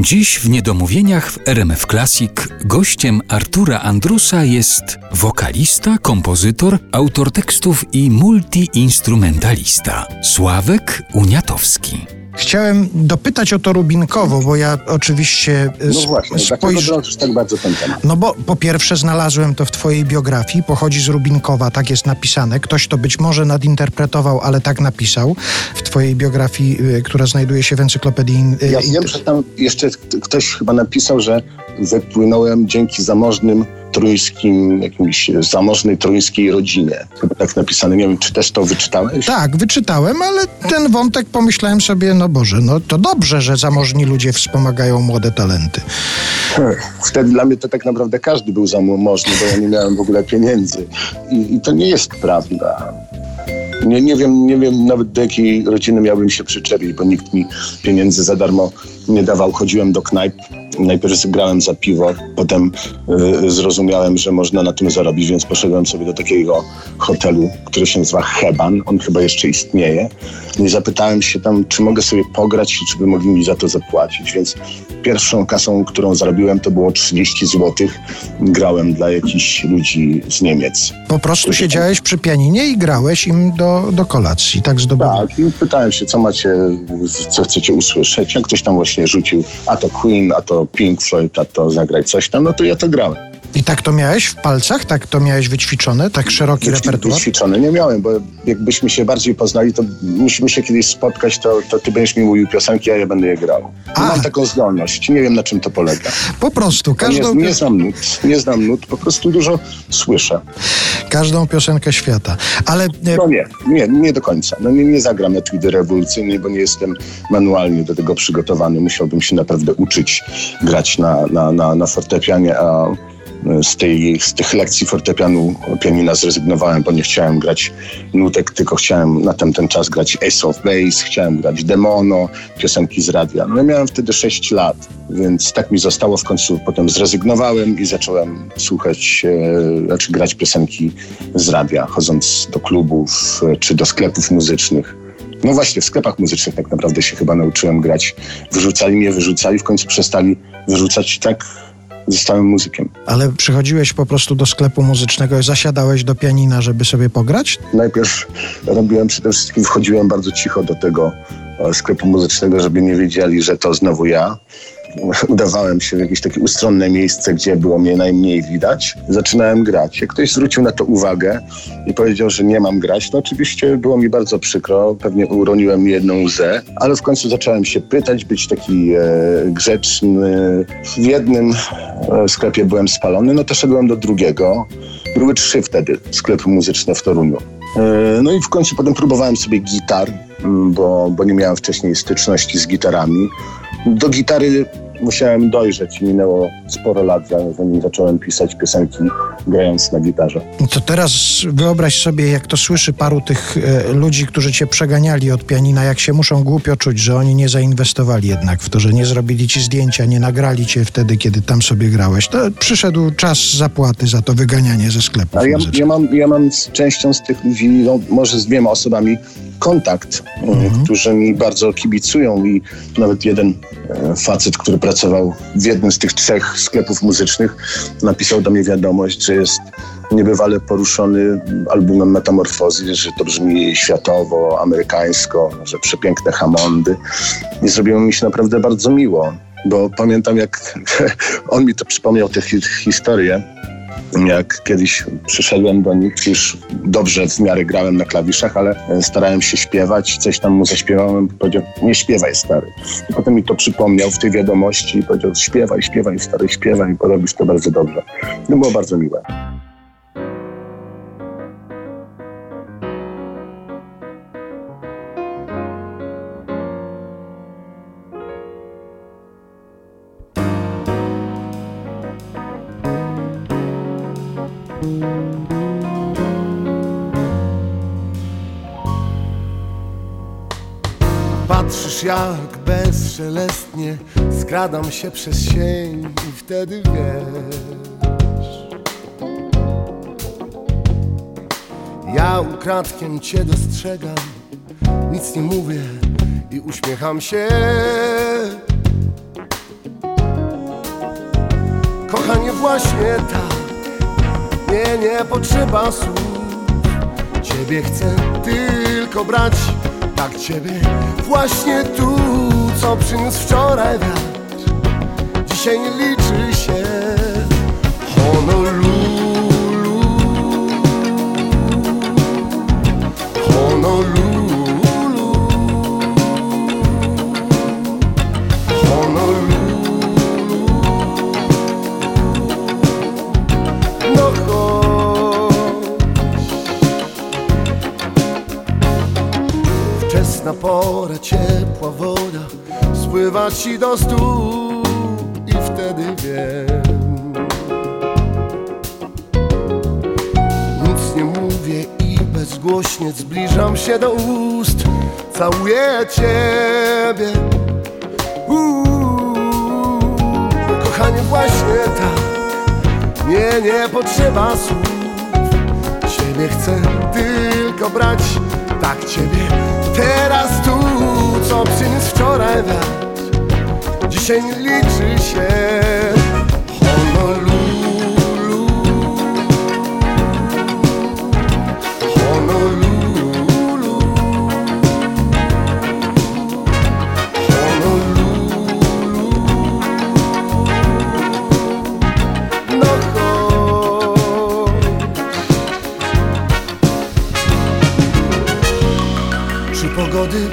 Dziś w Niedomówieniach w RMF Classic gościem Artura Andrusa jest wokalista, kompozytor, autor tekstów i multiinstrumentalista Sławek Uniatowski. Chciałem dopytać o to Rubinkowo, bo ja oczywiście No właśnie, dlaczego drążysz tak bardzo ten temat? No bo po pierwsze znalazłem to w twojej biografii, pochodzi z Rubinkowa, tak jest napisane. Ktoś to być może nadinterpretował, ale tak napisał w twojej biografii, y, która znajduje się w encyklopedii. Ja wiem, że tam jeszcze ktoś chyba napisał, że wypłynąłem dzięki zamożnym trójskim, jakimś zamożnej trójskiej rodzinie. Chyba tak napisane. Nie wiem, czy też to wyczytałeś? Tak, wyczytałem, ale ten wątek pomyślałem sobie, no Boże, no to dobrze, że zamożni ludzie wspomagają młode talenty. Wtedy dla mnie to tak naprawdę każdy był zamożny, bo ja nie miałem w ogóle pieniędzy. I, i to nie jest prawda. Nie, nie, wiem, nie wiem nawet do jakiej rodziny miałbym się przyczepić, bo nikt mi pieniędzy za darmo nie dawał. Chodziłem do knajp, najpierw grałem za piwo, potem y, zrozumiałem, że można na tym zarobić, więc poszedłem sobie do takiego hotelu, który się nazywa Heban, on chyba jeszcze istnieje. I zapytałem się tam, czy mogę sobie pograć i czy by mogli mi za to zapłacić, więc pierwszą kasą, którą zarobiłem, to było 30 zł. Grałem dla jakichś ludzi z Niemiec. Po prostu siedziałeś przy pianinie i grałeś im do, do kolacji, tak zdobyłem. Tak, i pytałem się, co macie, co chcecie usłyszeć. Jak ktoś tam właśnie rzucił, a to Queen, a to Pink Floyd, a to zagrać coś tam, no to ja to grałem. I tak to miałeś w palcach? Tak to miałeś wyćwiczone? Tak szeroki repertuar? Wyćwiczony nie miałem, bo jakbyśmy się bardziej poznali, to musimy się kiedyś spotkać, to, to ty będziesz mi mówił piosenki, a ja będę je grał. A. Mam taką zdolność. Nie wiem, na czym to polega. Po prostu, Nie, każdą, nie znam nut, nie znam nut, po prostu dużo słyszę. każdą piosenkę świata. Ale e, No nie, nie, nie do końca. No nie, nie zagram etwidy rewolucyjnej, bo nie jestem manualnie do tego przygotowany. Musiałbym się naprawdę uczyć grać na, na, na, na fortepianie, a z, tej, z tych lekcji fortepianu pianina zrezygnowałem, bo nie chciałem grać nutek, tylko chciałem na tamten czas grać Ace of Base, chciałem grać Demono, piosenki z radia. No ja miałem wtedy 6 lat, więc tak mi zostało. W końcu potem zrezygnowałem i zacząłem słuchać, e, znaczy grać piosenki z radia, chodząc do klubów e, czy do sklepów muzycznych. No właśnie, w sklepach muzycznych tak naprawdę się chyba nauczyłem grać. Wyrzucali mnie, wyrzucali, w końcu przestali wyrzucać i tak zostałem muzykiem. Ale przychodziłeś po prostu do sklepu muzycznego i zasiadałeś do pianina, żeby sobie pograć? Najpierw robiłem przede wszystkim, wchodziłem bardzo cicho do tego e, sklepu muzycznego, żeby nie wiedzieli, że to znowu ja. Udawałem się w jakieś takie ustronne miejsce, gdzie było mnie najmniej widać. Zaczynałem grać. Jak ktoś zwrócił na to uwagę i powiedział, że nie mam grać, to oczywiście było mi bardzo przykro. Pewnie uroniłem jedną łzę, ale w końcu zacząłem się pytać, być taki e, grzeczny. W jednym e, sklepie byłem spalony, no to szedłem do drugiego. Były trzy wtedy sklepy muzyczne w Toruniu. E, No i w końcu potem próbowałem sobie gitar, bo, bo nie miałem wcześniej styczności z gitarami. Do gitary musiałem dojrzeć. Minęło sporo lat, za- zanim zacząłem pisać piosenki grając na gitarze. To teraz wyobraź sobie, jak to słyszy paru tych e, ludzi, którzy cię przeganiali od pianina, jak się muszą głupio czuć, że oni nie zainwestowali jednak w to, że nie zrobili ci zdjęcia, nie nagrali cię wtedy, kiedy tam sobie grałeś. To przyszedł czas zapłaty za to wyganianie ze sklepów Ale ja, ja, mam, ja mam z częścią z tych ludzi, no, może z dwiema osobami, kontakt, e, którzy mi bardzo kibicują i nawet jeden e, facet, który pracował w jednym z tych trzech sklepów muzycznych, napisał do mnie wiadomość, że jest niebywale poruszony albumem Metamorfozy, że to brzmi światowo, amerykańsko, że przepiękne Hammondy i zrobiło mi się naprawdę bardzo miło. Bo pamiętam, jak on mi to przypomniał tę hi- historię, jak kiedyś przyszedłem do nich, już dobrze w miarę grałem na klawiszach, ale e, starałem się śpiewać, coś tam mu zaśpiewałem, powiedział, nie śpiewaj stary. I potem mi to przypomniał w tej wiadomości i powiedział, śpiewaj, śpiewaj stary, śpiewaj, bo robisz to bardzo dobrze. No było bardzo miłe. Patrzysz jak bezszelestnie skradam się przez sień i wtedy wiesz. Ja ukradkiem cię dostrzegam, nic nie mówię i uśmiecham się. Właśnie tak Nie, nie potrzeba słów. Ciebie chcę tylko brać Tak Ciebie właśnie tu Co przyniósł wczoraj wiatr. Dzisiaj nie liczy się Wczesna pora, ciepła woda Spływa ci do stóp I wtedy wiem. Nic nie mówię i bezgłośnie Zbliżam się do ust. Całuję ciebie. Uuu, Kochanie właśnie tak. Nie, nie potrzeba słów. Ciebie chcę tylko brać. Tak Ciebie teraz tu Co przyniósł wczoraj wiatr. Dzisiaj liczy się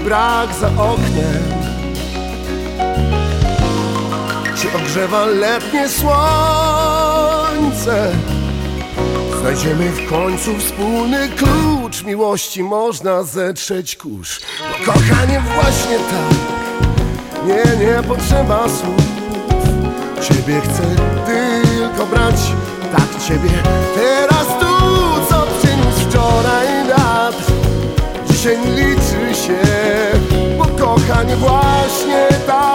brak za oknem Czy ogrzewa letnie słońce. Znajdziemy w końcu wspólny klucz. Miłości można zetrzeć kurz. Bo kochanie właśnie tak. Nie, nie potrzeba słów. Ciebie chcę tylko brać. Tak Ciebie teraz tu Co przyniósł wczoraj wiatr Dzisiaj liczy się kochanie właśnie tak